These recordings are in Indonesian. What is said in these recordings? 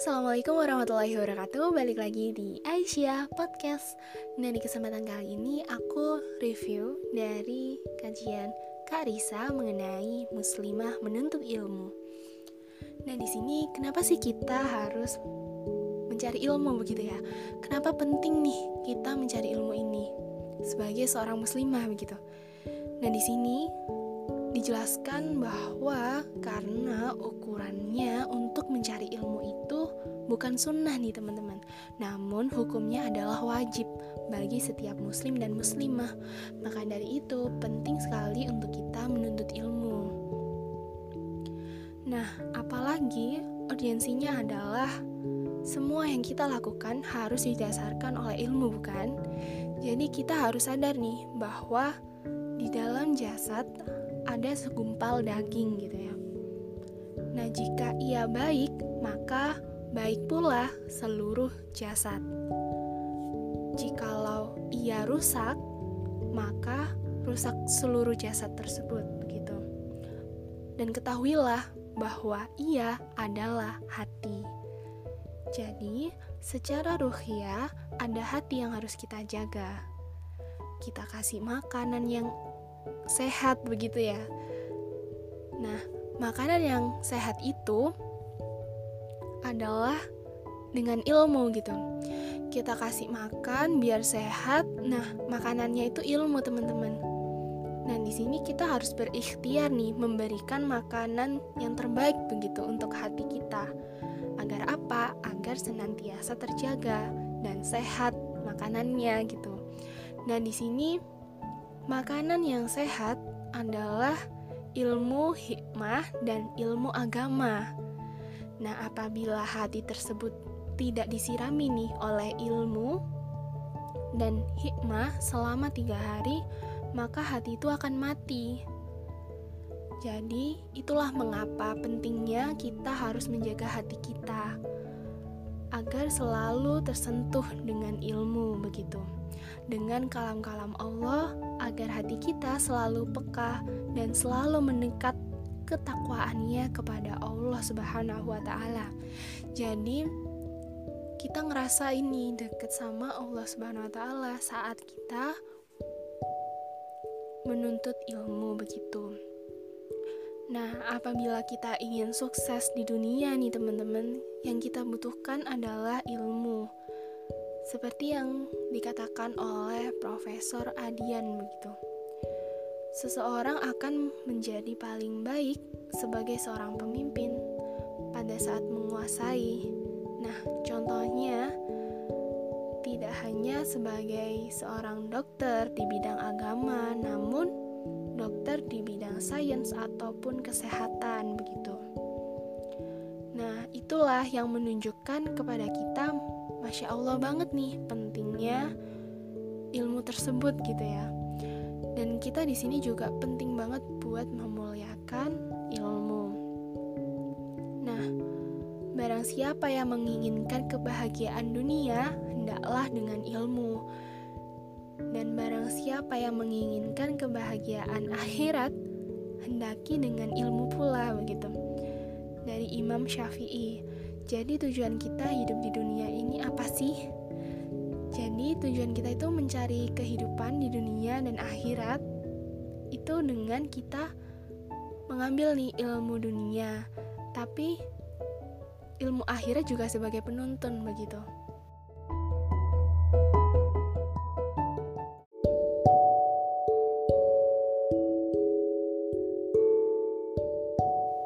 Assalamualaikum warahmatullahi wabarakatuh. Balik lagi di Aisyah Podcast. Nah di kesempatan kali ini aku review dari kajian Kak Risa mengenai muslimah menuntut ilmu. Nah di sini kenapa sih kita harus mencari ilmu begitu ya? Kenapa penting nih kita mencari ilmu ini Sebagai seorang muslimah begitu? Nah di sini dijelaskan bahwa karena ukurannya untuk mencari ilmu itu bukan sunnah nih teman-teman. Namun hukumnya adalah wajib bagi setiap muslim dan muslimah. Maka dari itu penting sekali untuk kita menuntut ilmu. Nah apalagi urgensinya adalah semua yang kita lakukan harus didasarkan oleh ilmu bukan? Jadi kita harus sadar nih bahwa di dalam jasad ada segumpal daging gitu ya. Nah, jika ia baik, maka baik pula seluruh jasad. Jikalau ia rusak, maka rusak seluruh jasad tersebut begitu. Dan ketahuilah bahwa ia adalah hati. Jadi, secara ruhia ada hati yang harus kita jaga. Kita kasih makanan yang sehat begitu ya. Nah, makanan yang sehat itu adalah dengan ilmu gitu. Kita kasih makan biar sehat. Nah, makanannya itu ilmu, teman-teman. Nah, di sini kita harus berikhtiar nih memberikan makanan yang terbaik begitu untuk hati kita. Agar apa? Agar senantiasa terjaga dan sehat makanannya gitu. Nah, di sini Makanan yang sehat adalah ilmu hikmah dan ilmu agama. Nah, apabila hati tersebut tidak disirami nih oleh ilmu dan hikmah selama tiga hari, maka hati itu akan mati. Jadi, itulah mengapa pentingnya kita harus menjaga hati kita agar selalu tersentuh dengan ilmu begitu dengan kalam-kalam Allah agar hati kita selalu peka dan selalu mendekat ketakwaannya kepada Allah Subhanahu wa taala. Jadi kita ngerasa ini deket sama Allah Subhanahu wa taala saat kita menuntut ilmu begitu. Nah, apabila kita ingin sukses di dunia nih teman-teman, yang kita butuhkan adalah ilmu. Seperti yang dikatakan oleh Profesor Adian begitu. Seseorang akan menjadi paling baik sebagai seorang pemimpin pada saat menguasai. Nah, contohnya tidak hanya sebagai seorang dokter di bidang agama, namun dokter di bidang sains ataupun kesehatan begitu. Nah, itulah yang menunjukkan kepada kita Masya Allah banget nih pentingnya ilmu tersebut gitu ya. Dan kita di sini juga penting banget buat memuliakan ilmu. Nah, barang siapa yang menginginkan kebahagiaan dunia, hendaklah dengan ilmu. Dan barang siapa yang menginginkan kebahagiaan akhirat, hendaki dengan ilmu pula begitu. Dari Imam Syafi'i. Jadi tujuan kita hidup di dunia ini apa sih? Jadi tujuan kita itu mencari kehidupan di dunia dan akhirat itu dengan kita mengambil nih ilmu dunia, tapi ilmu akhirat juga sebagai penuntun begitu.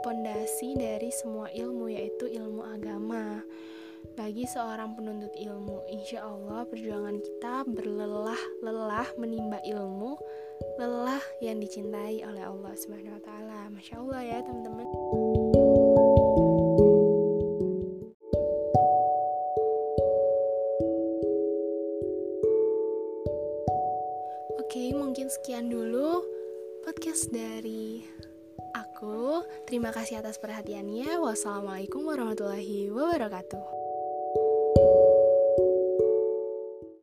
Pondasi dari semua ilmu yaitu ilmu agama. Bagi seorang penuntut ilmu, insya Allah perjuangan kita berlelah-lelah menimba ilmu, lelah yang dicintai oleh Allah Subhanahu wa taala. Masya Allah ya, teman-teman. Oke, mungkin sekian dulu podcast dari aku. Terima kasih atas perhatiannya. Wassalamualaikum warahmatullahi wabarakatuh.